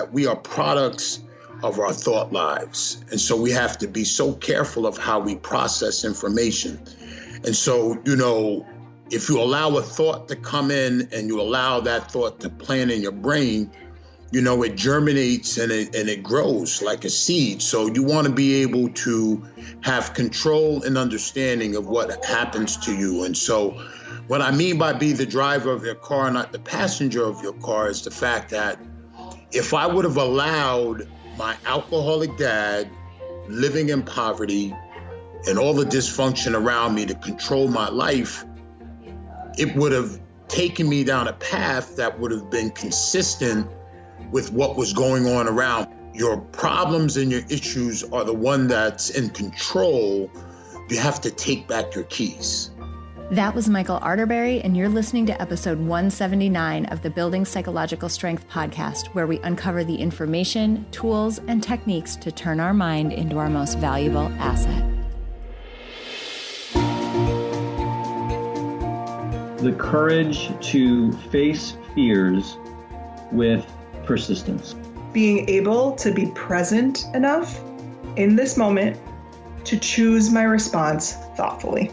that we are products of our thought lives. And so we have to be so careful of how we process information. And so, you know, if you allow a thought to come in and you allow that thought to plant in your brain, you know, it germinates and it, and it grows like a seed. So you want to be able to have control and understanding of what happens to you. And so, what I mean by be the driver of your car, not the passenger of your car, is the fact that if I would have allowed my alcoholic dad living in poverty and all the dysfunction around me to control my life, it would have taken me down a path that would have been consistent with what was going on around. Your problems and your issues are the one that's in control. You have to take back your keys. That was Michael Arterberry, and you're listening to episode 179 of the Building Psychological Strength podcast, where we uncover the information, tools, and techniques to turn our mind into our most valuable asset. The courage to face fears with persistence. Being able to be present enough in this moment to choose my response thoughtfully.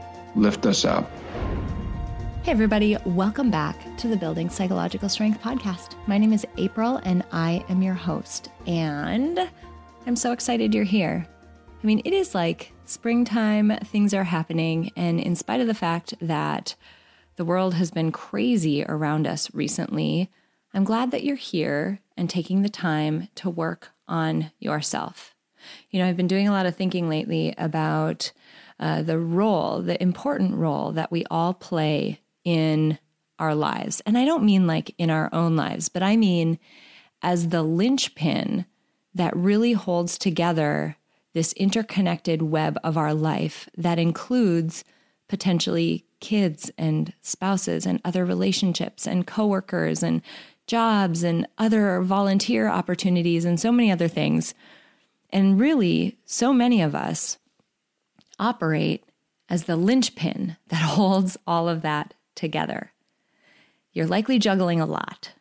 lift us up. Hey, everybody, welcome back to the Building Psychological Strength podcast. My name is April and I am your host. And I'm so excited you're here. I mean, it is like springtime, things are happening. And in spite of the fact that the world has been crazy around us recently, I'm glad that you're here and taking the time to work on yourself. You know, I've been doing a lot of thinking lately about uh, the role, the important role that we all play in our lives. And I don't mean like in our own lives, but I mean as the linchpin that really holds together this interconnected web of our life that includes potentially kids and spouses and other relationships and coworkers and jobs and other volunteer opportunities and so many other things. And really, so many of us operate as the linchpin that holds all of that together. You're likely juggling a lot.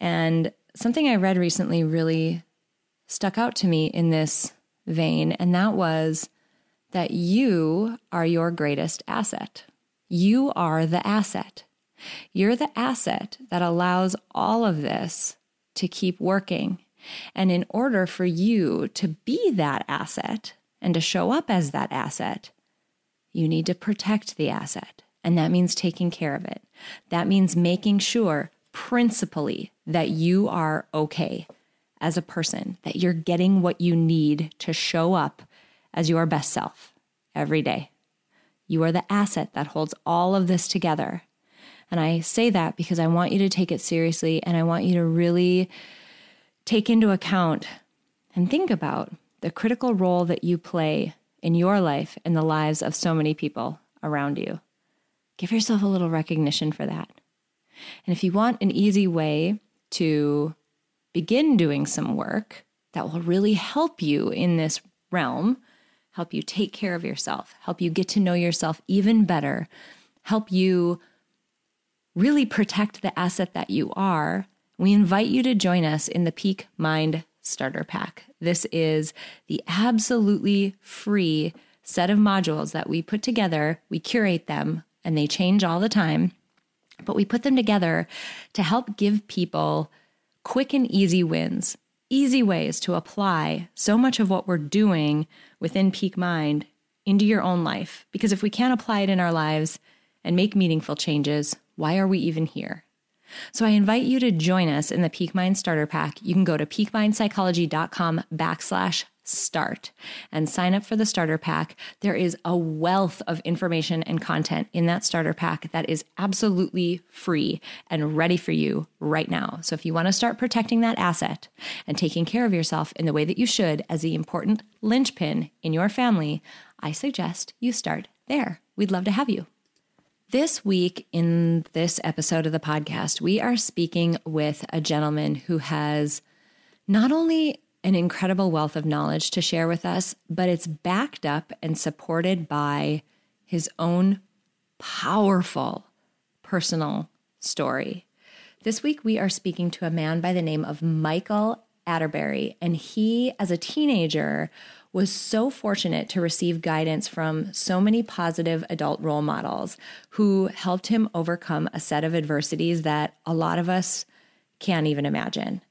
And something I read recently really stuck out to me in this vein, and that was that you are your greatest asset. You are the asset. You're the asset that allows all of this to keep working. And in order for you to be that asset and to show up as that asset, you need to protect the asset. And that means taking care of it. That means making sure, principally, that you are okay as a person, that you're getting what you need to show up as your best self every day. You are the asset that holds all of this together. And I say that because I want you to take it seriously and I want you to really take into account and think about the critical role that you play in your life and the lives of so many people around you. Give yourself a little recognition for that. And if you want an easy way to begin doing some work that will really help you in this realm, help you take care of yourself, help you get to know yourself even better, help you really protect the asset that you are, we invite you to join us in the Peak Mind Starter Pack. This is the absolutely free set of modules that we put together. We curate them and they change all the time, but we put them together to help give people quick and easy wins, easy ways to apply so much of what we're doing within Peak Mind into your own life. Because if we can't apply it in our lives and make meaningful changes, why are we even here? So I invite you to join us in the Peak Mind Starter Pack. You can go to peakmindpsychology.com backslash start and sign up for the starter pack. There is a wealth of information and content in that starter pack that is absolutely free and ready for you right now. So if you want to start protecting that asset and taking care of yourself in the way that you should as the important linchpin in your family, I suggest you start there. We'd love to have you. This week, in this episode of the podcast, we are speaking with a gentleman who has not only an incredible wealth of knowledge to share with us, but it's backed up and supported by his own powerful personal story. This week, we are speaking to a man by the name of Michael Arterberry, and he, as a teenager, was so fortunate to receive guidance from so many positive adult role models who helped him overcome a set of adversities that a lot of us can't even imagine.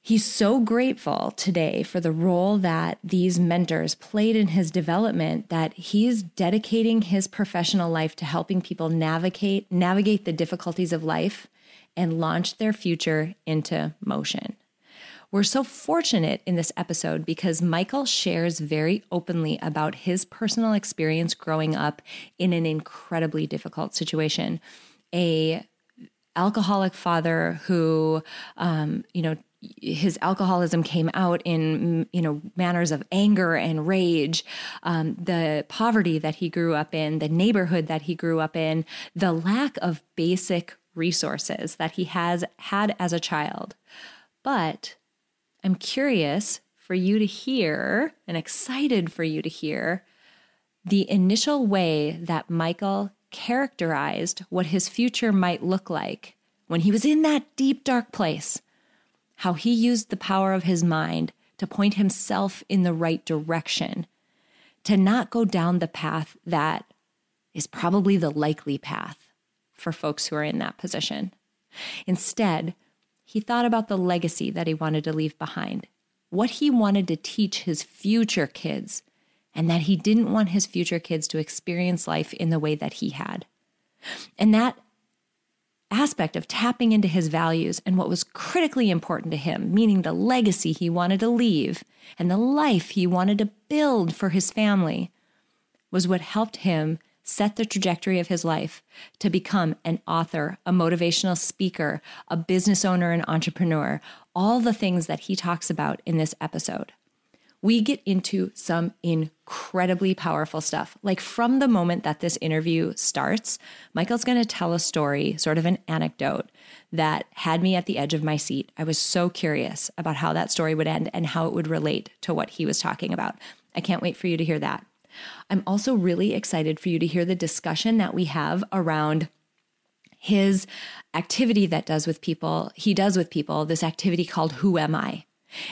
He's so grateful today for the role that these mentors played in his development that he's dedicating his professional life to helping people navigate navigate the difficulties of life and launch their future into motion. We're so fortunate in this episode because Michael shares very openly about his personal experience growing up in an incredibly difficult situation. A alcoholic father who, um, you know, his alcoholism came out in you know manners of anger and rage um, the poverty that he grew up in the neighborhood that he grew up in the lack of basic resources that he has had as a child but i'm curious for you to hear and excited for you to hear the initial way that michael characterized what his future might look like when he was in that deep dark place how he used the power of his mind to point himself in the right direction, to not go down the path that is probably the likely path for folks who are in that position. Instead, he thought about the legacy that he wanted to leave behind, what he wanted to teach his future kids, and that he didn't want his future kids to experience life in the way that he had. And that aspect of tapping into his values and what was critically important to him, meaning the legacy he wanted to leave and the life he wanted to build for his family, was what helped him set the trajectory of his life to become an author, a motivational speaker, a business owner, an entrepreneur, all the things that he talks about in this episode we get into some incredibly powerful stuff. Like from the moment that this interview starts, Michael's going to tell a story, sort of an anecdote that had me at the edge of my seat. I was so curious about how that story would end and how it would relate to what he was talking about. I can't wait for you to hear that. I'm also really excited for you to hear the discussion that we have around his activity that does with people, he does with people, this activity called Who Am I?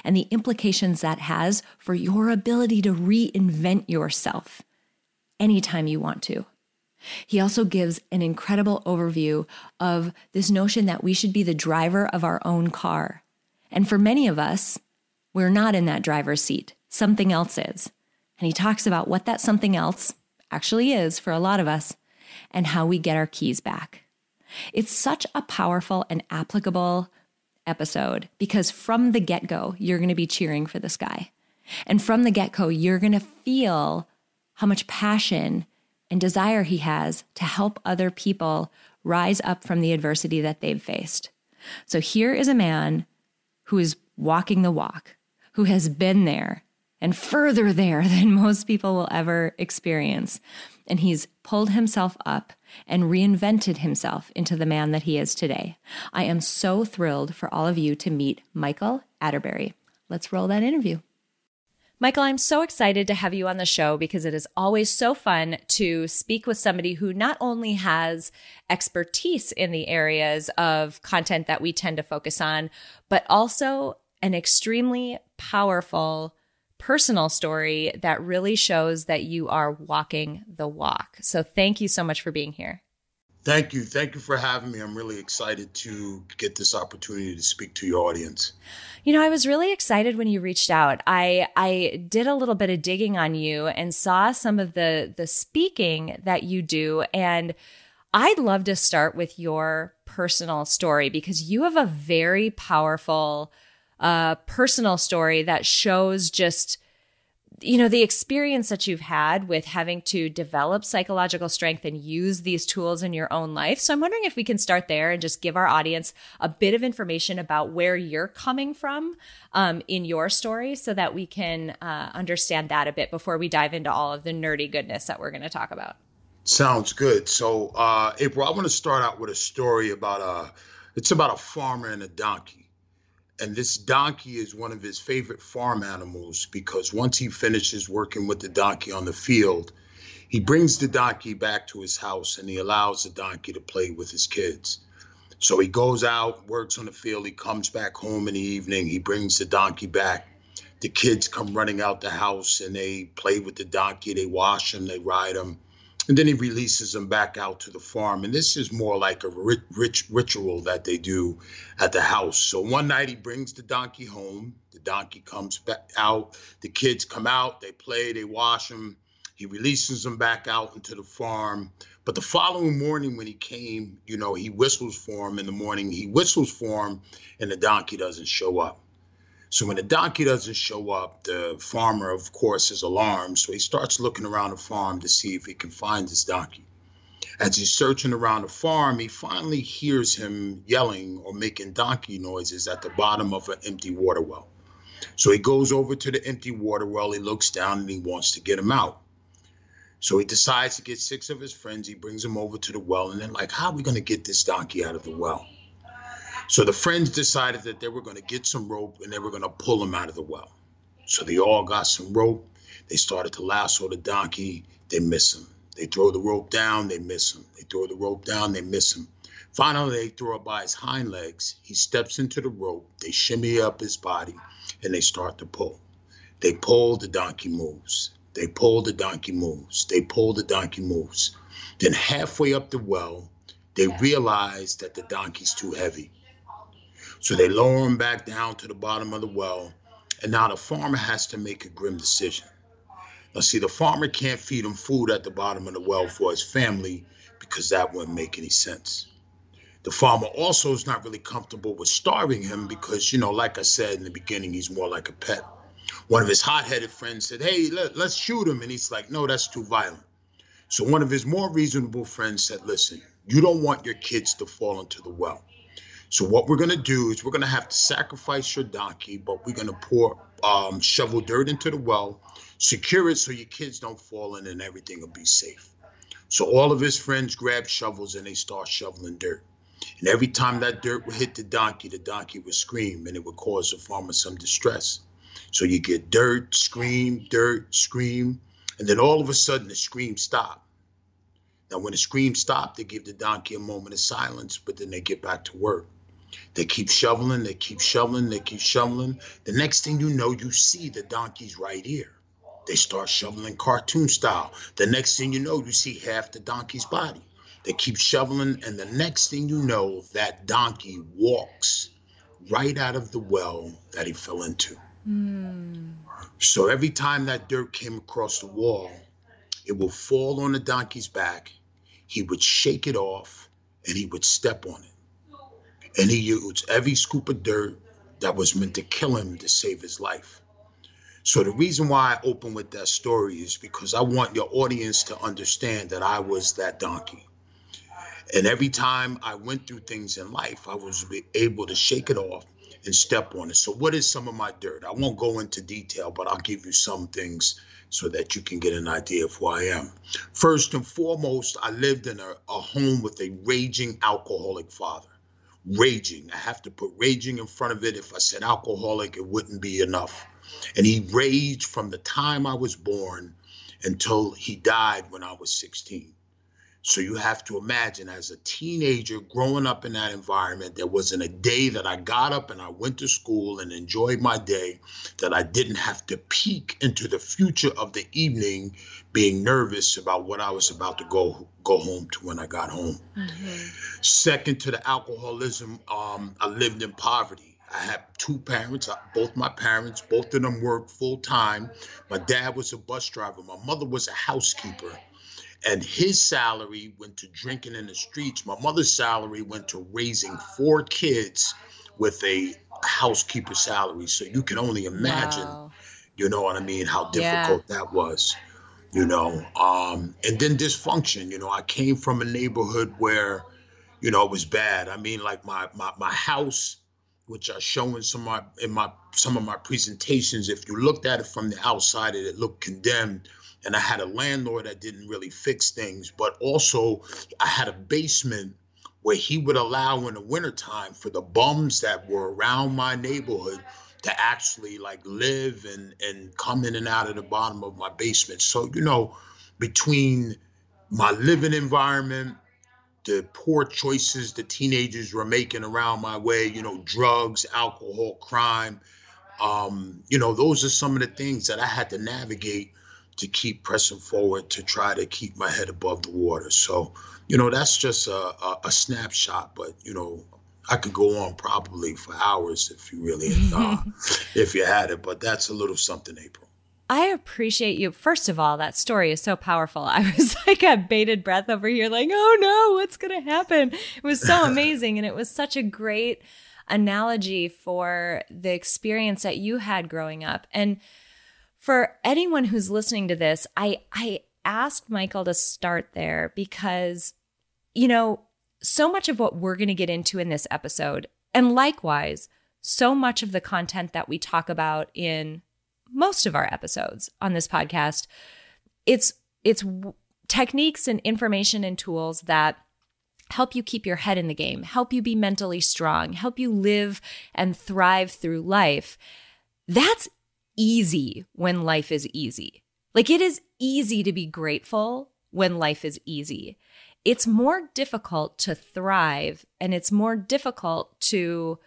and the implications that has for your ability to reinvent yourself anytime you want to. He also gives an incredible overview of this notion that we should be the driver of our own car. And for many of us, we're not in that driver's seat, something else is. And he talks about what that something else actually is for a lot of us and how we get our keys back. It's such a powerful and applicable episode because from the get go, you're going to be cheering for this guy. And from the get go, you're going to feel how much passion and desire he has to help other people rise up from the adversity that they've faced. So here is a man who is walking the walk, who has been there and further there than most people will ever experience. And he's pulled himself up and reinvented himself into the man that he is today. I am so thrilled for all of you to meet Michael Arterberry. Let's roll that interview. Michael, I'm so excited to have you on the show because it is always so fun to speak with somebody who not only has expertise in the areas of content that we tend to focus on, but also an extremely powerful personal story that really shows that you are walking the walk. So thank you so much for being here. Thank you. Thank you for having me. I'm really excited to get this opportunity to speak to your audience. You know, I was really excited when you reached out. I I did a little bit of digging on you and saw some of the the speaking that you do and I'd love to start with your personal story because you have a very powerful a personal story that shows just you know the experience that you've had with having to develop psychological strength and use these tools in your own life. So i'm wondering if we can start there and just give our audience a bit of information about where you're coming from um, in your story so that we can uh, understand that a bit before we dive into all of the nerdy goodness that we're going to talk about. Sounds good. So uh, april i want to start out with a story about a it's about a farmer and a donkey and this donkey is one of his favorite farm animals because once he finishes working with the donkey on the field, he brings the donkey back to his house and he allows the donkey to play with his kids. So he goes out, works on the field, he comes back home in the evening, he brings the donkey back. The kids come running out the house and they play with the donkey, they wash him, they ride him and then he releases them back out to the farm. And this is more like a rich, ritual that they do at the house. So one night he brings the donkey home. The donkey comes back out. The kids come out. They play. They wash him. He releases them back out into the farm. But the following morning, when he came, you know, he whistles for him in the morning. He whistles for him, and the donkey doesn't show up. So when the donkey doesn't show up, the farmer, of course, is alarmed. So he starts looking around the farm to see if he can find his donkey. As he's searching around the farm, he finally hears him yelling or making donkey noises at the bottom of an empty water well. So he goes over to the empty water well, he looks down and he wants to get him out. So he decides to get six of his friends, he brings them over to the well, and they're like, How are we going to get this donkey out of the well? So the friends decided that they were going to get some rope and they were going to pull him out of the well. So they all got some rope. They started to lasso the donkey. They miss him. They throw the rope down. They miss him. They throw the rope down. They miss him. Finally, they throw it by his hind legs. He steps into the rope. They shimmy up his body and they start to pull. They pull, the donkey moves. They pull, the donkey moves. They pull, the donkey moves. Then, halfway up the well, they realize that the donkey's too heavy. So they lower him back down to the bottom of the well. And now the farmer has to make a grim decision. Now, see, the farmer can't feed him food at the bottom of the well for his family because that wouldn't make any sense. The farmer also is not really comfortable with starving him because, you know, like I said in the beginning, he's more like a pet. One of his hot headed friends said, Hey, let, us shoot him. And he's like, No, that's too violent. So one of his more reasonable friends said, Listen, you don't want your kids to fall into the well. So what we're gonna do is we're gonna have to sacrifice your donkey, but we're gonna pour um, shovel dirt into the well, secure it so your kids don't fall in, and everything will be safe. So all of his friends grab shovels and they start shoveling dirt. And every time that dirt would hit the donkey, the donkey would scream, and it would cause the farmer some distress. So you get dirt, scream, dirt, scream, and then all of a sudden the scream stopped. Now, when the scream stopped, they give the donkey a moment of silence, but then they get back to work. They keep shoveling, they keep shoveling, they keep shoveling. The next thing you know, you see the donkey's right here. They start shoveling cartoon style. The next thing you know, you see half the donkey's body. They keep shoveling, and the next thing you know, that donkey walks right out of the well that he fell into. Mm. So every time that dirt came across the wall, it will fall on the donkey's back. He would shake it off and he would step on it and he used every scoop of dirt that was meant to kill him to save his life. So the reason why I open with that story is because I want your audience to understand that I was that donkey. And every time I went through things in life, I was able to shake it off and step on it. So what is some of my dirt? I won't go into detail, but I'll give you some things so that you can get an idea of who I am. First and foremost, I lived in a, a home with a raging alcoholic father raging. I have to put raging in front of it. If I said alcoholic, it wouldn't be enough. And he raged from the time I was born until he died when I was 16. So you have to imagine as a teenager growing up in that environment, there wasn't a day that I got up and I went to school and enjoyed my day that I didn't have to peek into the future of the evening being nervous about what I was about to go go home to when I got home. Mm-hmm. Second to the alcoholism, um, I lived in poverty. I had two parents, both my parents, both of them worked full time. My dad was a bus driver. My mother was a housekeeper and his salary went to drinking in the streets. My mother's salary went to raising four kids with a housekeeper salary. So you can only imagine, Wow. you know what I mean, how Yeah. difficult that was. You know, um, and then dysfunction. You know, I came from a neighborhood where, you know, it was bad. I mean, like my my my house, which I show in some of my in my some of my presentations. If you looked at it from the outside, it, it looked condemned. And I had a landlord that didn't really fix things, but also I had a basement where he would allow in the wintertime for the bums that were around my neighborhood to actually like live and and come in and out of the bottom of my basement. So, you know, between my living environment, the poor choices the teenagers were making around my way, you know, drugs, alcohol, crime, um, you know, those are some of the things that I had to navigate to keep pressing forward to try to keep my head above the water. So, you know, that's just a, a, a snapshot, but you know, I could go on probably for hours if you really, uh, if you had it. But that's a little something, April. I appreciate you. First of all, that story is so powerful. I was like a bated breath over here, like, oh no, what's going to happen? It was so amazing. and it was such a great analogy for the experience that you had growing up. And for anyone who's listening to this, I, I asked Michael to start there because, you know, so much of what we're going to get into in this episode, and likewise, so much of the content that we talk about in most of our episodes on this podcast it's it's techniques and information and tools that help you keep your head in the game help you be mentally strong help you live and thrive through life. That's easy when life is easy like it is easy to be grateful when life is easy it's more difficult to thrive and it's more difficult to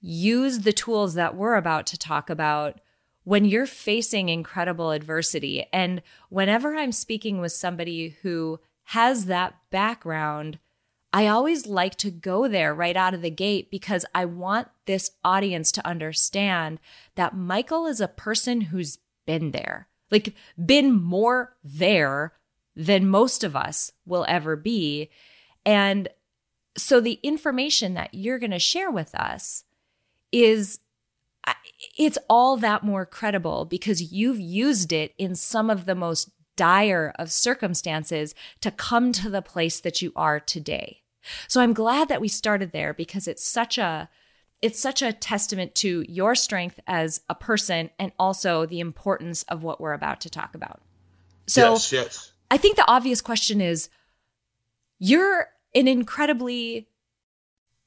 use the tools that we're about to talk about when you're facing incredible adversity. And whenever I'm speaking with somebody who has that background, I always like to go there right out of the gate because I want this audience to understand that Michael is a person who's been there, like, been more there than most of us will ever be. And so the information that you're going to share with us is it's all that more credible because you've used it in some of the most dire of circumstances to come to the place that you are today. So I'm glad that we started there because it's such a it's such a testament to your strength as a person and also the importance of what we're about to talk about. So yes, yes. I think the obvious question is you're an incredibly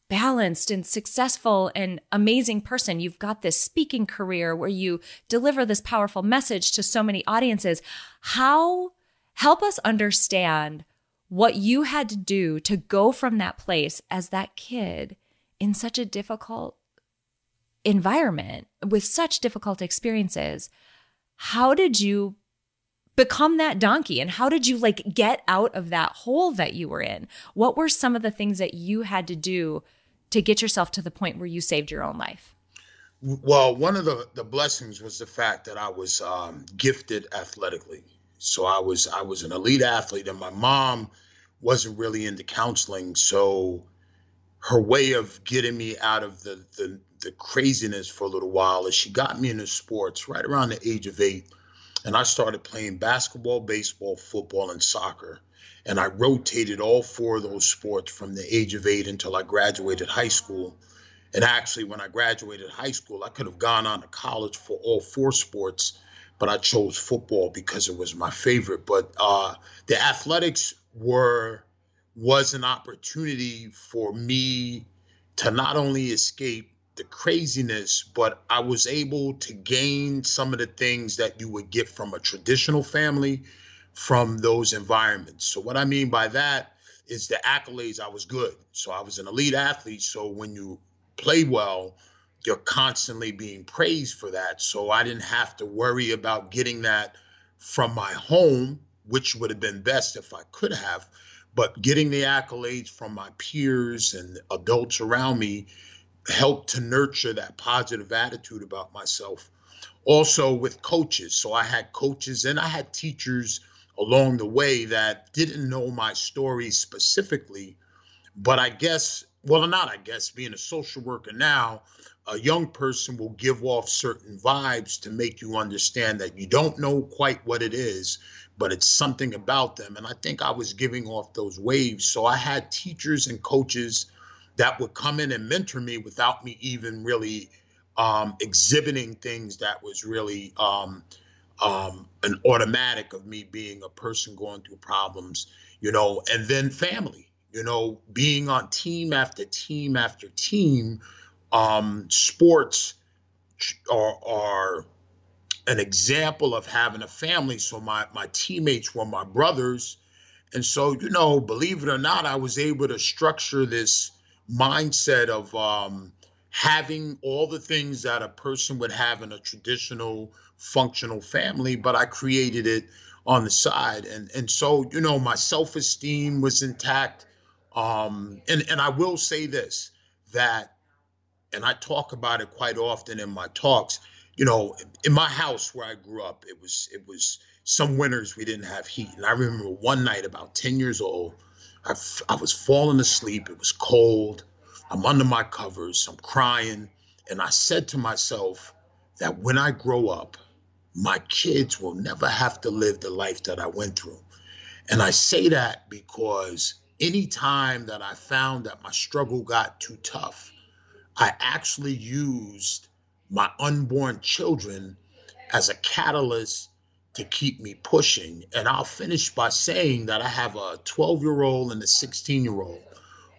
balanced and successful and amazing person. You've got this speaking career where you deliver this powerful message to so many audiences. How help us understand what you had to do to go from that place as that kid in such a difficult environment with such difficult experiences. How did you become that donkey and how did you like get out of that hole that you were in what were some of the things that you had to do to get yourself to the point where you saved your own life Well, one of the, the blessings was the fact that I was um, gifted athletically. So I was I was an elite athlete, and my mom wasn't really into counseling. So her way of getting me out of the the, the craziness for a little while is she got me into sports right around the age of eight, and I started playing basketball, baseball, football, and soccer. And I rotated all four of those sports from the age of eight until I graduated high school. And actually, when I graduated high school, I could have gone on to college for all four sports, but I chose football because it was my favorite. But uh, the athletics were was an opportunity for me to not only escape the craziness, but I was able to gain some of the things that you would get from a traditional family from those environments. So what I mean by that is the accolades I was good. So I was an elite athlete. So when you play well, you're constantly being praised for that. So I didn't have to worry about getting that from my home, which would have been best if I could have. But getting the accolades from my peers and adults around me helped to nurture that positive attitude about myself. Also with coaches. So I had coaches and I had teachers along the way that didn't know my story specifically, but I guess well, not I guess, being a social worker now, a young person will give off certain vibes to make you understand that you don't know quite what it is, but it's something about them. And I think I was giving off those waves. So I had teachers and coaches that would come in and mentor me without me even really um, exhibiting things that was really um, um, an automatic of me being a person going through problems, you know, and then family, you know, being on team after team after team. Um, sports are, are an example of having a family. So my my teammates were my brothers, and so you know, believe it or not, I was able to structure this mindset of um, having all the things that a person would have in a traditional functional family, but I created it on the side. And and so, you know, my self-esteem was intact. Um, and, and I will say this that, and I talk about it quite often in my talks, you know, in my house where I grew up, it was it was some winters we didn't have heat. And I remember one night about 10 years old, I, I was falling asleep. It was cold. I'm under my covers, I'm crying. And I said to myself that when I grow up, my kids will never have to live the life that I went through. And I say that because any time that I found that my struggle got too tough, I actually used my unborn children as a catalyst to keep me pushing. And I'll finish by saying that I have a 12 year old and a 16 year old.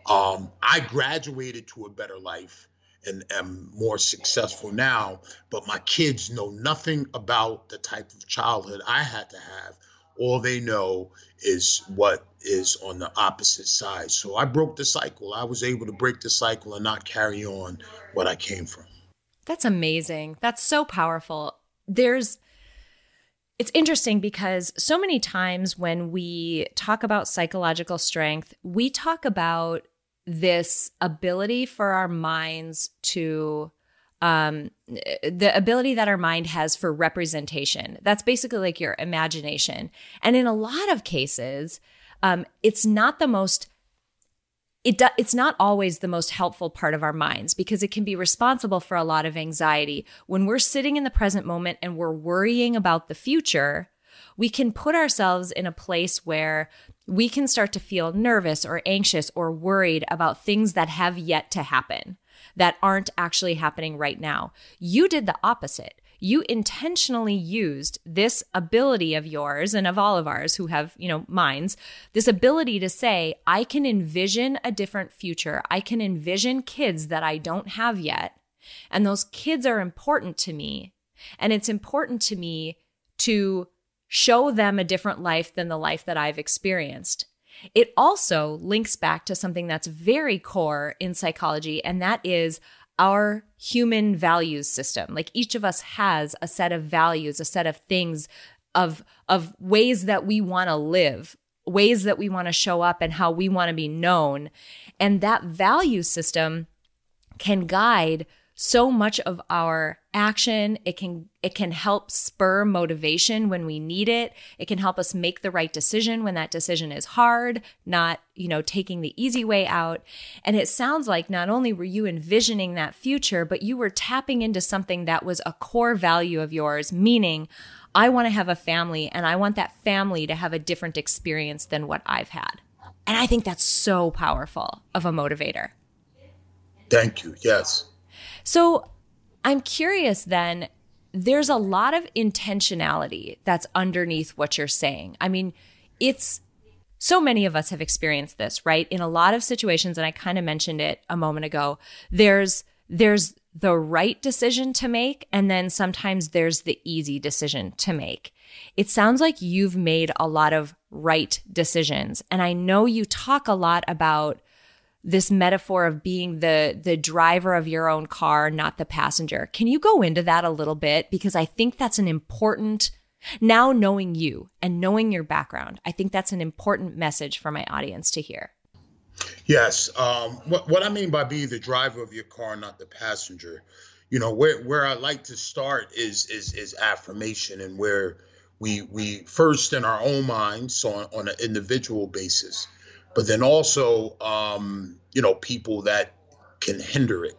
Um, I graduated to a better life and am more successful now, but my kids know nothing about the type of childhood I had to have. All they know is what is on the opposite side. So I broke the cycle. I was able to break the cycle and not carry on what I came from. That's amazing. That's so powerful. There's it's interesting because so many times when we talk about psychological strength, we talk about this ability for our minds to um, the ability that our mind has for representation. That's basically like your imagination. And in a lot of cases, um, it's not the most it do, it's not always the most helpful part of our minds because it can be responsible for a lot of anxiety. When we're sitting in the present moment and we're worrying about the future, we can put ourselves in a place where we can start to feel nervous or anxious or worried about things that have yet to happen that aren't actually happening right now. You did the opposite. You intentionally used this ability of yours and of all of ours who have, you know, minds, this ability to say, I can envision a different future. I can envision kids that I don't have yet. And those kids are important to me. And it's important to me to show them a different life than the life that I've experienced. It also links back to something that's very core in psychology, and that is our human values system. Like each of us has a set of values, a set of things, of, of ways that we want to live, ways that we want to show up, and how we want to be known. And that value system can guide so much of our action. It can it can help spur motivation when we need it. It can help us make the right decision when that decision is hard not you know taking the easy way out. And it sounds like not only were you envisioning that future but you were tapping into something that was a core value of yours meaning i want to have a family and i want that family to have a different experience than what i've had. And i think that's so powerful of a motivator. Thank you. Yes so I'm curious then, there's a lot of intentionality that's underneath what you're saying. I mean, it's so many of us have experienced this, right? In a lot of situations, and I kind of mentioned it a moment ago, there's there's the right decision to make, and then sometimes there's the easy decision to make. It sounds like you've made a lot of right decisions. And I know you talk a lot about this metaphor of being the the driver of your own car, not the passenger. Can you go into that a little bit because I think that's an important now knowing you and knowing your background. I think that's an important message for my audience to hear. Yes, um, what what I mean by being the driver of your car, not the passenger. You know where where I like to start is is is affirmation and where we we first in our own minds so on, on an individual basis but then also, um, you know, people that can hinder it,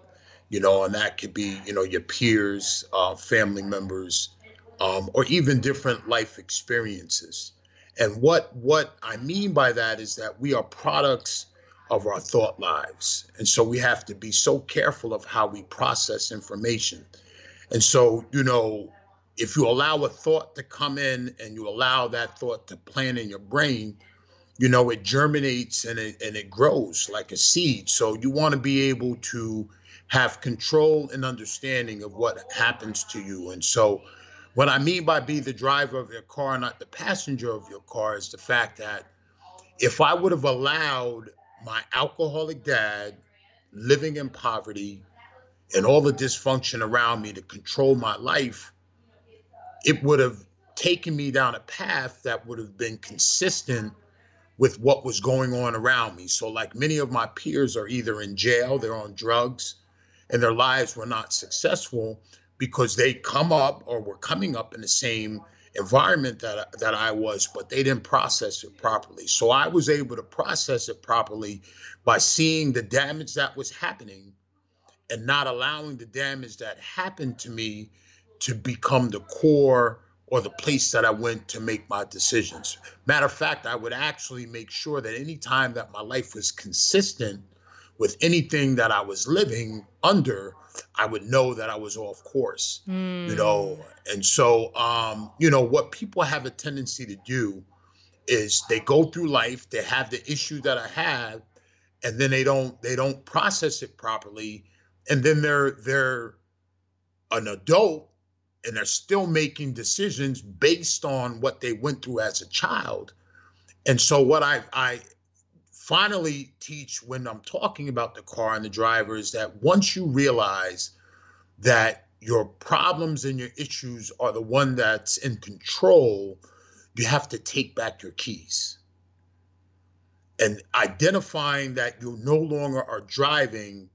you know, and that could be, you know, your peers, uh, family members, um, or even different life experiences. And what what I mean by that is that we are products of our thought lives, and so we have to be so careful of how we process information. And so, you know, if you allow a thought to come in and you allow that thought to plant in your brain, you know, it germinates and it and it grows like a seed. So you want to be able to have control and understanding of what happens to you. And so what I mean by be the driver of your car, not the passenger of your car, is the fact that if I would have allowed my alcoholic dad living in poverty and all the dysfunction around me to control my life, it would have taken me down a path that would have been consistent with what was going on around me. So, like many of my peers are either in jail, they're on drugs, and their lives were not successful because they come up or were coming up in the same environment that that I was, but they didn't process it properly. So I was able to process it properly by seeing the damage that was happening and not allowing the damage that happened to me to become the core or the place that I went to make my decisions. Matter of fact, I would actually make sure that any time that my life was consistent with anything that I was living under, I would know that I was off course, mm. you know. And so, um, you know, what people have a tendency to do is they go through life, they have the issue that I have, and then they don't they don't process it properly, and then they're they're an adult and they're still making decisions based on what they went through as a child. And so what I I finally teach when I'm talking about the car and the driver is that once you realize that your problems and your issues are the one that's in control, you have to take back your keys. And identifying that you no longer are driving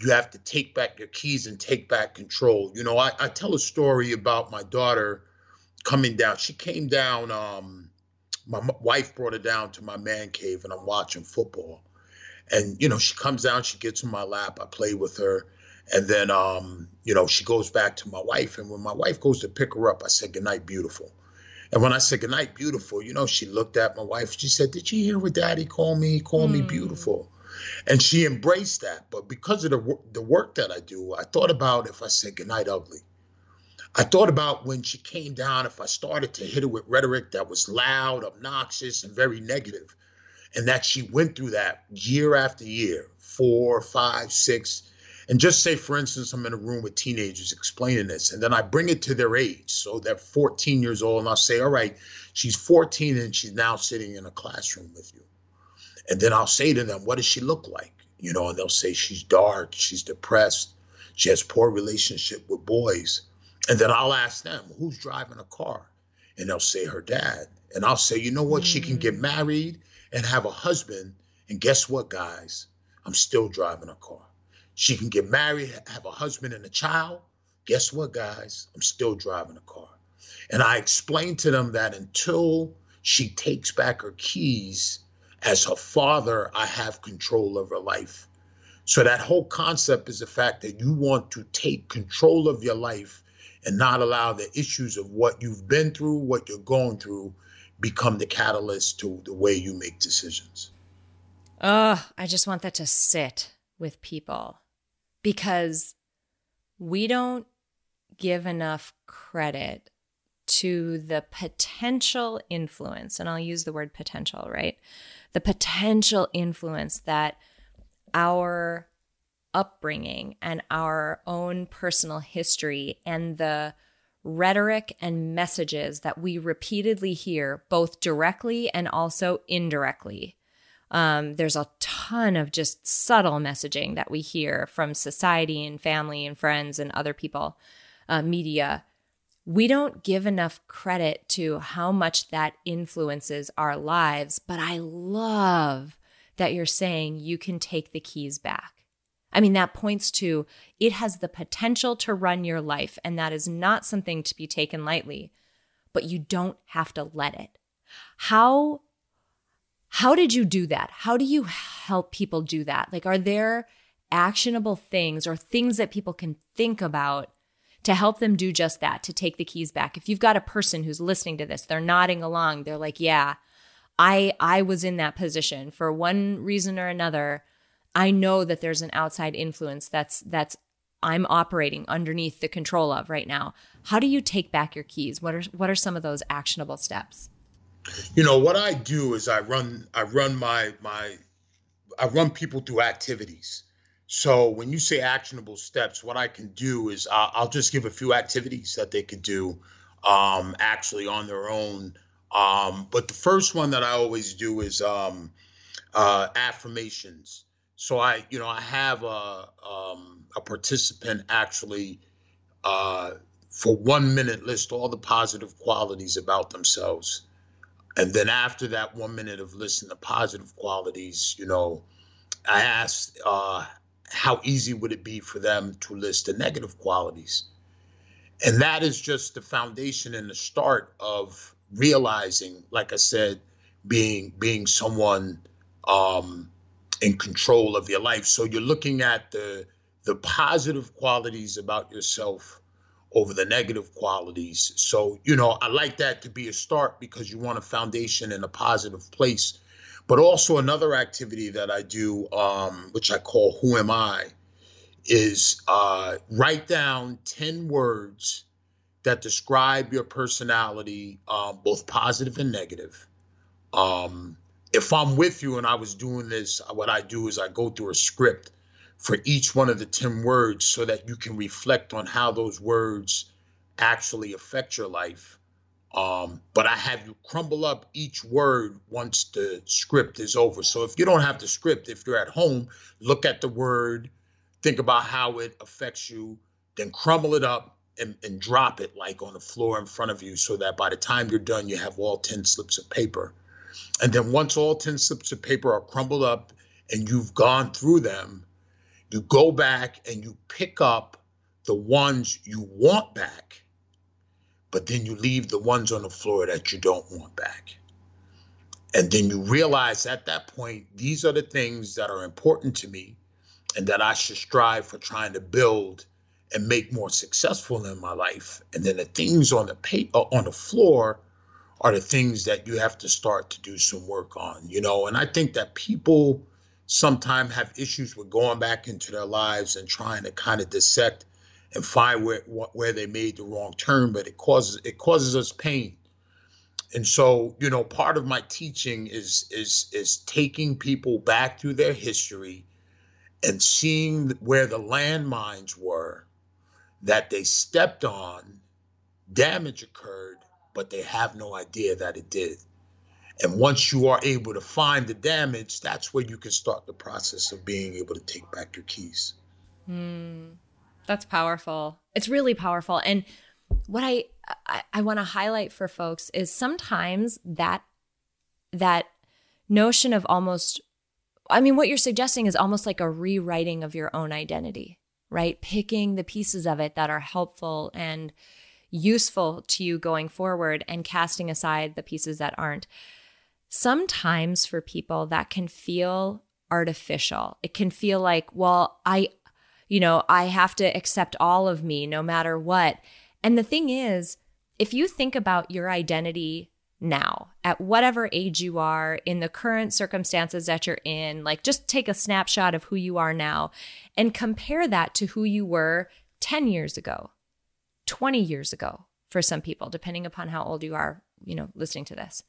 you have to take back your keys and take back control. You know, I, I tell a story about my daughter coming down. She came down. Um, my wife brought her down to my man cave, and I'm watching football. And you know, she comes down, she gets in my lap, I play with her, and then um, you know, she goes back to my wife. And when my wife goes to pick her up, I said, "Good night, beautiful." And when I said "Good night, beautiful," you know, she looked at my wife. She said, "Did you hear what Daddy called me? He called mm. me hmm. beautiful." And she embraced that. But because of the the work that I do, I thought about if I said goodnight ugly. I thought about when she came down, if I started to hit her with rhetoric that was loud, obnoxious, and very negative, and that she went through that year after year, four, five, six, and just say, for instance, I'm in a room with teenagers explaining this, and then I bring it to their age. So they're 14 years old, and I'll say, all right, she's 14 and she's now sitting in a classroom with you. And then I'll say to them, what does she look like? You know, and they'll say she's dark, she's depressed, she has poor relationship with boys. And then I'll ask them, who's driving a car? And they'll say her dad. And I'll say, you know what? Mm. She can get mm. married and have a husband. And guess what, guys? I'm still driving a car. She can get married, have a husband and a child. Guess what, guys? I'm still driving a car. And I explain to them that until she takes back her keys as her father, I have control of her life. So that whole concept is the fact that you want to take control of your life and not allow the issues of what you've been through, what you're going through, become the catalyst to the way you make decisions. Oh, I just want that to sit with people because we don't give enough credit to the potential influence, and I'll use the word potential, right? The potential influence that our upbringing and our own personal history and the rhetoric and messages that we repeatedly hear, both directly and also indirectly. Um, there's a ton of just subtle messaging that we hear from society and family and friends and other people, uh, media we don't give enough credit to how much that influences our lives. But I love that you're saying you can take the keys back. I mean, that points to it has the potential to run your life, and that is not something to be taken lightly, but you don't have to let it. How How did you do that? How do you help people do that? Like, are there actionable things or things that people can think about to help them do just that, to take the keys back? If you've got a person who's listening to this, they're nodding along, they're like, yeah, I I was in that position for one reason or another. I know that there's an outside influence that's that's I'm operating underneath the control of right now. How do you take back your keys? What are what are some of those actionable steps? You know, what I do is I run I run my my I run people through activities. So when you say actionable steps, what I can do is I'll, I'll just give a few activities that they could do um, actually on their own. Um, but the first one that I always do is um, uh, affirmations. So I, you know, I have a um, a participant actually uh, for one minute list all the positive qualities about themselves, and then after that one minute of listing the positive qualities, you know, I asked uh, how easy would it be for them to list the negative qualities, and that is just the foundation and the start of realizing, like I said, being being someone. Um, in control of your life. So you're looking at the the positive qualities about yourself over the negative qualities. So, you know, I like that to be a start because you want a foundation in a positive place. But also another activity that I do, um, which I call Who Am I, is uh, write down 10 words that describe your personality, um, both positive and negative. Um, if I'm with you and I was doing this, what I do is I go through a script for each one of the 10 words so that you can reflect on how those words actually affect your life. Um, but I have you crumble up each word once the script is over. So if you don't have the script, if you're at home, look at the word, think about how it affects you, then crumble it up and, and drop it like on the floor in front of you so that by the time you're done, you have all 10 slips of paper. And then once all 10 slips of paper are crumbled up and you've gone through them, you go back and you pick up the ones you want back, but then you leave the ones on the floor that you don't want back. And then you realize at that point, these are the things that are important to me and that I should strive for trying to build and make more successful in my life. And then the things on the paper uh, on the floor are the things that you have to start to do some work on, you know. And I think that people sometimes have issues with going back into their lives and trying to kind of dissect and find where where they made the wrong turn, but it causes it causes us pain. And so, you know, part of my teaching is is is taking people back through their history and seeing where the landmines were that they stepped on, damage occurred, but they have no idea that it did. And once you are able to find the damage, that's where you can start the process of being able to take back your keys. Mm, that's powerful. It's really powerful. And what I I, I want to highlight for folks is sometimes that that notion of almost I mean what you're suggesting is almost like a rewriting of your own identity, right? Picking the pieces of it that are helpful and useful to you going forward and casting aside the pieces that aren't. Sometimes for people that can feel artificial. It can feel like, well, I, you know, I have to accept all of me no matter what. And the thing is, if you think about your identity now, at whatever age you are, in the current circumstances that you're in, like just take a snapshot of who you are now and compare that to who you were 10 years ago, 20 years ago for some people, depending upon how old you are, you know, listening to this.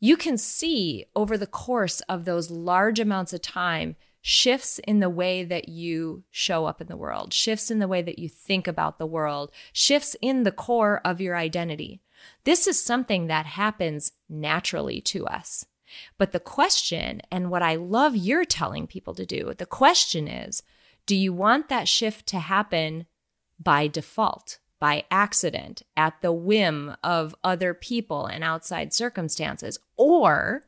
You can see over the course of those large amounts of time shifts in the way that you show up in the world, shifts in the way that you think about the world, shifts in the core of your identity. This is something that happens naturally to us. But the question, and what I love you're telling people to do, the question is do you want that shift to happen by default? By accident at the whim of other people and outside circumstances? Or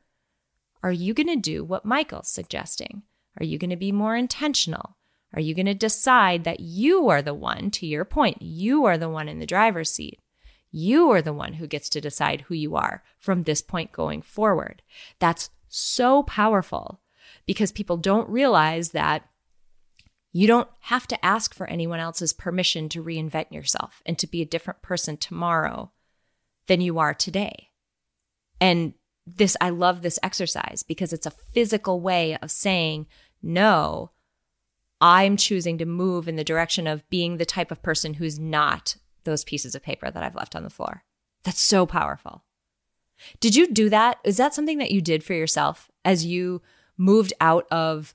are you going to do what Michael's suggesting? Are you going to be more intentional? Are you going to decide that you are the one, to your point, you are the one in the driver's seat? You are the one who gets to decide who you are from this point going forward. That's so powerful because people don't realize that you don't have to ask for anyone else's permission to reinvent yourself and to be a different person tomorrow than you are today. And this, I love this exercise because it's a physical way of saying, no, I'm choosing to move in the direction of being the type of person who's not those pieces of paper that I've left on the floor. That's so powerful. Did you do that? Is that something that you did for yourself as you moved out of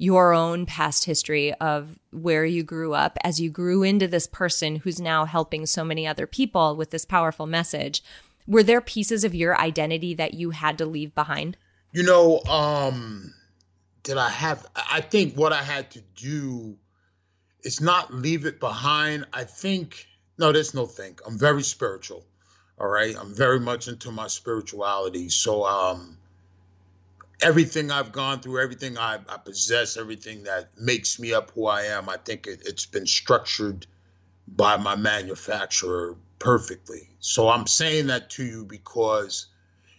your own past history of where you grew up as you grew into this person who's now helping so many other people with this powerful message? Were there pieces of your identity that you had to leave behind? You know, um, did I have, I think what I had to do is not leave it behind. I think, no, there's no think. I'm very spiritual. All right. I'm very much into my spirituality. So, um, everything I've gone through, everything I, I possess, everything that makes me up who I am, I think it, it's been structured by my manufacturer perfectly. So I'm saying that to you because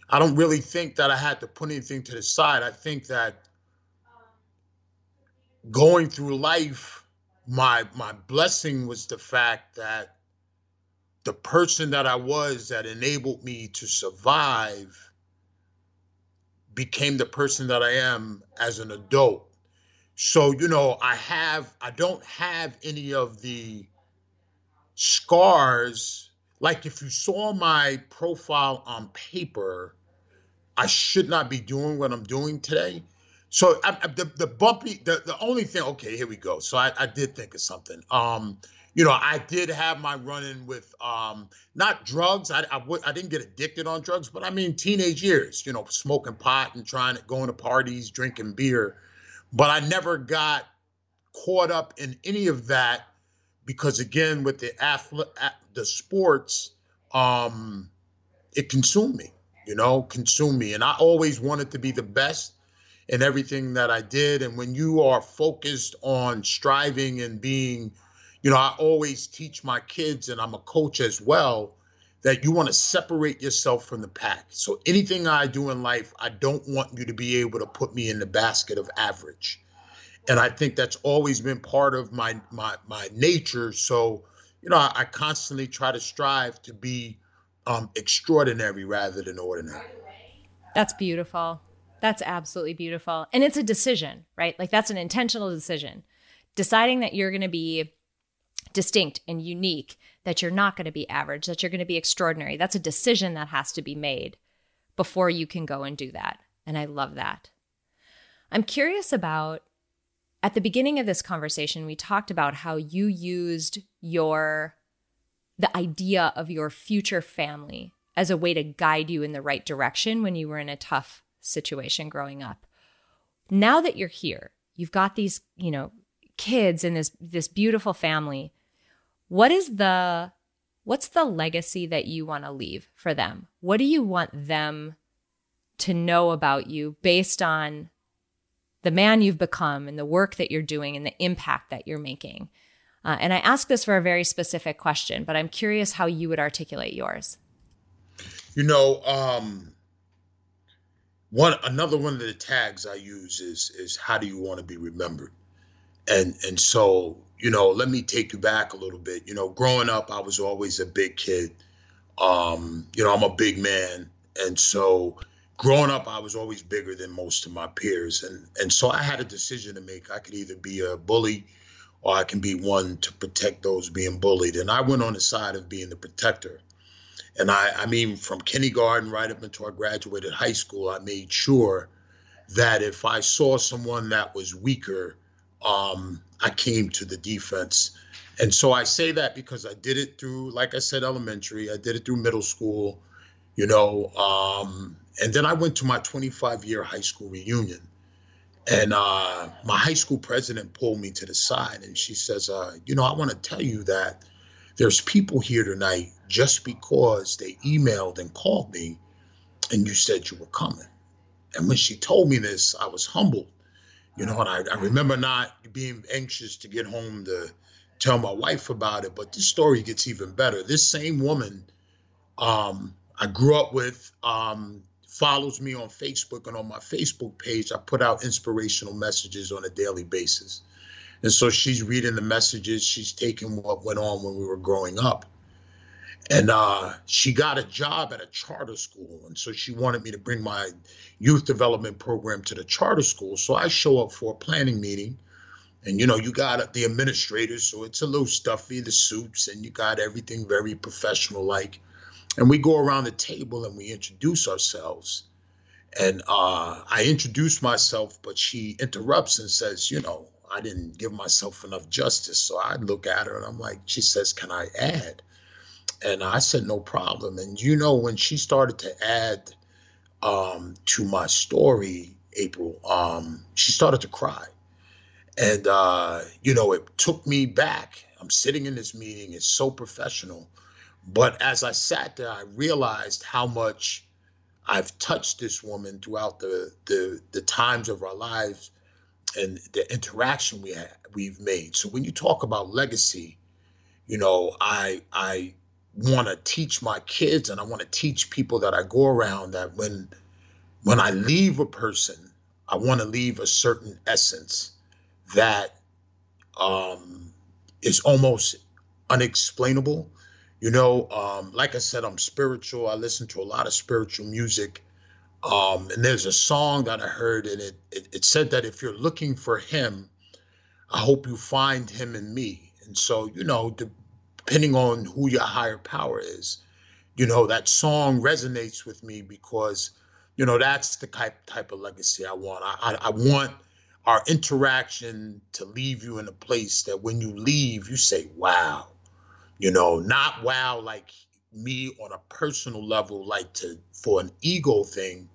I don't really think that I had to put anything to the side. I think that going through life, my my blessing was the fact that the person that I was that enabled me to survive became the person that I am as an adult. So, you know, I have, I don't have any of the scars. Like if you saw my profile on paper, I should not be doing what I'm doing today. So I, I, the the bumpy, the, the only thing, okay, here we go. So I, I did think of something. Um, you know, I did have my run-in with um, not drugs. I I, w- I didn't get addicted on drugs, but I mean teenage years. You know, smoking pot and trying to going to parties, drinking beer, but I never got caught up in any of that because again, with the athlete, the sports, um, it consumed me. You know, consumed me, and I always wanted to be the best in everything that I did. And when you are focused on striving and being you know, I always teach my kids, and I'm a coach as well, that you want to separate yourself from the pack. So anything I do in life, I don't want you to be able to put me in the basket of average. And I think that's always been part of my my my nature. So, you know, I, I constantly try to strive to be um, extraordinary rather than ordinary. That's beautiful. That's absolutely beautiful. And it's a decision, right? Like that's an intentional decision. Deciding that you're going to be distinct and unique, that you're not going to be average, that you're going to be extraordinary. That's a decision that has to be made before you can go and do that. And I love that. I'm curious about at the beginning of this conversation, we talked about how you used your the idea of your future family as a way to guide you in the right direction when you were in a tough situation growing up. Now that you're here, you've got these, you know, kids and this this beautiful family what is the what's the legacy that you want to leave for them? What do you want them to know about you based on the man you've become and the work that you're doing and the impact that you're making? Uh, and i ask this for a very specific question but i'm curious how you would articulate yours. You know um one another one of the tags i use is is how do you want to be remembered? And and so you know, let me take you back a little bit. You know, growing up, I was always a big kid. Um, you know, I'm a big man, and so growing up, I was always bigger than most of my peers, and and so I had a decision to make. I could either be a bully, or I can be one to protect those being bullied. And I went on the side of being the protector. And I, I mean, from kindergarten right up until I graduated high school, I made sure that if I saw someone that was weaker, um, I came to the defense. And so I say that because I did it through, like I said, elementary. I did it through middle school, you know. Um, and then I went to my 25 year high school reunion. And uh, my high school president pulled me to the side and she says, uh, You know, I want to tell you that there's people here tonight just because they emailed and called me and you said you were coming. And when she told me this, I was humbled you know, and I, I remember not being anxious to get home to tell my wife about it. But this story gets even better. This same woman um, I grew up with um, follows me on Facebook and on my Facebook page, I put out inspirational messages on a daily basis. And so she's reading the messages, she's taking what went on when we were growing up. And uh, she got a job at a charter school. And so she wanted me to bring my youth development program to the charter school. So I show up for a planning meeting. And you know, you got the administrators, so it's a little stuffy, the suits, and you got everything very professional like. And we go around the table and we introduce ourselves. And uh, I introduce myself, but she interrupts and says, You know, I didn't give myself enough justice. So I look at her and I'm like, She says, Can I add? And I said, No problem. And you know, when she started to add um, to my story, April, um, she started to cry. And, uh, you know, it took me back. I'm sitting in this meeting, it's so professional but as I sat there, I realized how much I've touched this woman throughout the the, the times of our lives and the interaction we have, we've made. So when you talk about legacy, you know, I I want to teach my kids and I want to teach people that I go around that when when I leave a person, I want to leave a certain essence that um, is almost unexplainable you know, um, like I said, I'm spiritual. I listen to a lot of spiritual music. Um, and there's a song that I heard, and it, it, it said that if you're looking for him, I hope you find him in me. And so, you know, depending on who your higher power is, you know, that song resonates with me because, you know, that's the type type of legacy I want. I, I, I want our interaction to leave you in a place that when you leave, you say, wow, you know, not wow like me on a personal level, like to for an ego thing,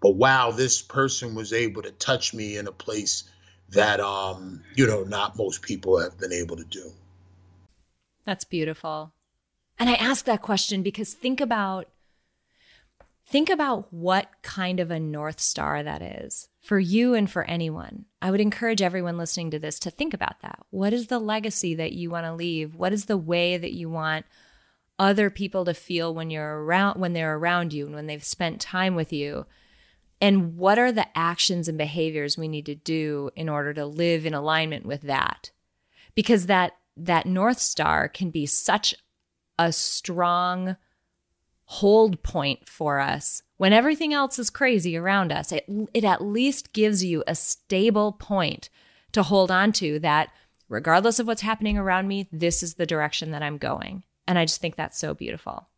but wow, this person was able to touch me in a place that um, you know, not most people have been able to do. That's beautiful. And I ask that question because think about think about what kind of a north star that is for you and for anyone. I would encourage everyone listening to this to think about that. What is the legacy that you want to leave? What is the way that you want other people to feel when you're around when they're around you and when they've spent time with you? And what are the actions and behaviors we need to do in order to live in alignment with that? Because that that north star can be such a strong hold point for us when everything else is crazy around us. It, it at least gives you a stable point to hold on to that, regardless of what's happening around me, this is the direction that I'm going. And I just think that's so beautiful.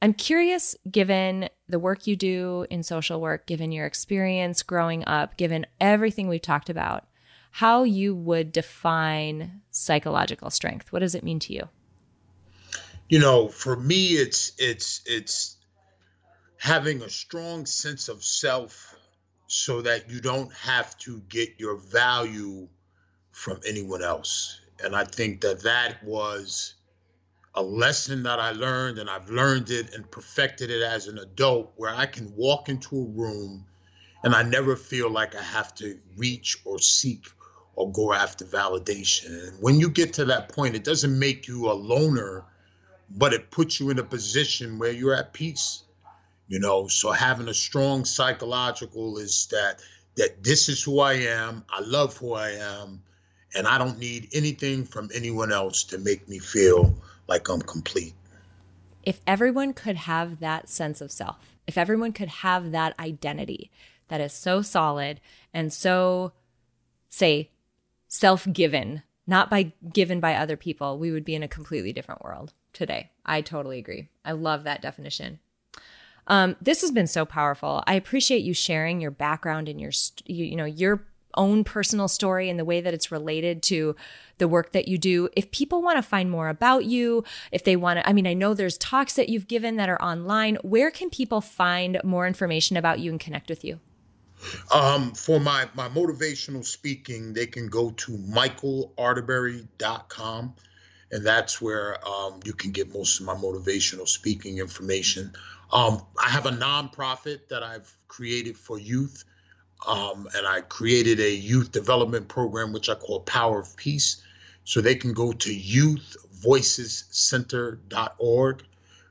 I'm curious, given the work you do in social work, given your experience growing up, given everything we've talked about, how you would define psychological strength. What does it mean to you? You know, for me, it's it's it's having a strong sense of self so that you don't have to get your value from anyone else. And I think that that was a lesson that I learned, and I've learned it and perfected it as an adult, where I can walk into a room and I never feel like I have to reach or seek or go after validation. And when you get to that point, it doesn't make you a loner, but it puts you in a position where you're at peace you know so having a strong psychological is that that this is who i am i love who i am and i don't need anything from anyone else to make me feel like i'm complete if everyone could have that sense of self if everyone could have that identity that is so solid and so say self-given not by given by other people we would be in a completely different world today i totally agree i love that definition um, this has been so powerful. I appreciate you sharing your background and your, you, you know, your own personal story and the way that it's related to the work that you do. If people want to find more about you, if they want to, I mean, I know there's talks that you've given that are online. Where can people find more information about you and connect with you? Um, for my, my motivational speaking, they can go to michaelarterberry.com and that's where um, you can get most of my motivational speaking information. Um, I have a nonprofit that I've created for youth, um, and I created a youth development program which I call Power of Peace. So they can go to youthvoicescenter.org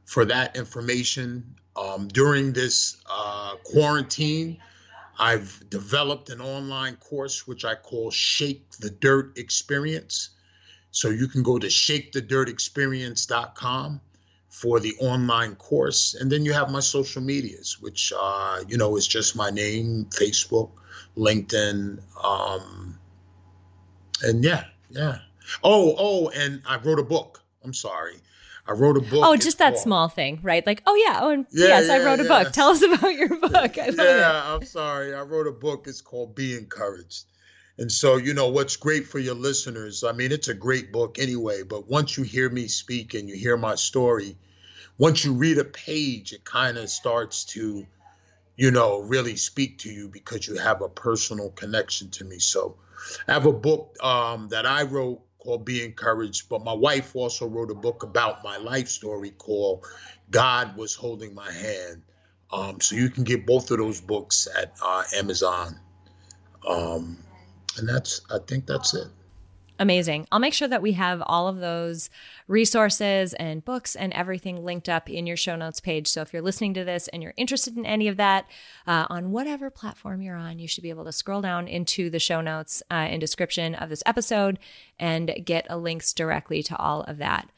for that information. Um, during this uh, quarantine, I've developed an online course which I call Shake the Dirt Experience. So you can go to shakethedirtexperience.com for the online course. And then you have my social medias, which, uh, you know, is just my name Facebook, LinkedIn. Um, and yeah, yeah. Oh, oh, and I wrote a book. I'm sorry. I wrote a book. Oh, just that called, small thing, right? Like, oh yeah, oh, and yeah, yes, yeah, I wrote a book. Tell us about your book. I yeah, I'm sorry. I wrote a book. It's called Be Encouraged. And so, you know, what's great for your listeners, I mean, it's a great book anyway, but once you hear me speak and you hear my story, once you read a page, it kind of starts to, you know, really speak to you because you have a personal connection to me. So I have a book um, that I wrote called Be Encouraged, but my wife also wrote a book about my life story called God Was Holding My Hand. Um, so you can get both of those books at uh, Amazon. Um, and that's, I think that's it. Amazing. I'll make sure that we have all of those resources and books and everything linked up in your show notes page. So if you're listening to this and you're interested in any of that uh, on whatever platform you're on, you should be able to scroll down into the show notes uh, and description of this episode and get a links directly to all of that.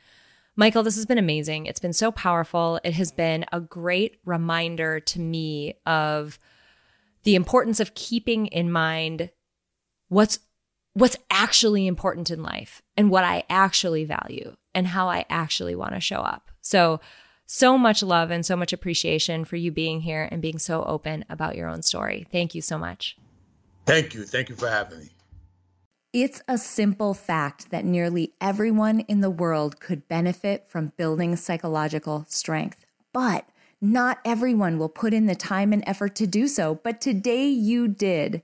Michael, this has been amazing. It's been so powerful. It has been a great reminder to me of the importance of keeping in mind what's what's actually important in life and what I actually value and how I actually want to show up. So, so much love and so much appreciation for you being here and being so open about your own story. Thank you so much. Thank you. Thank you for having me. It's a simple fact that nearly everyone in the world could benefit from building psychological strength, but not everyone will put in the time and effort to do so. But today you did.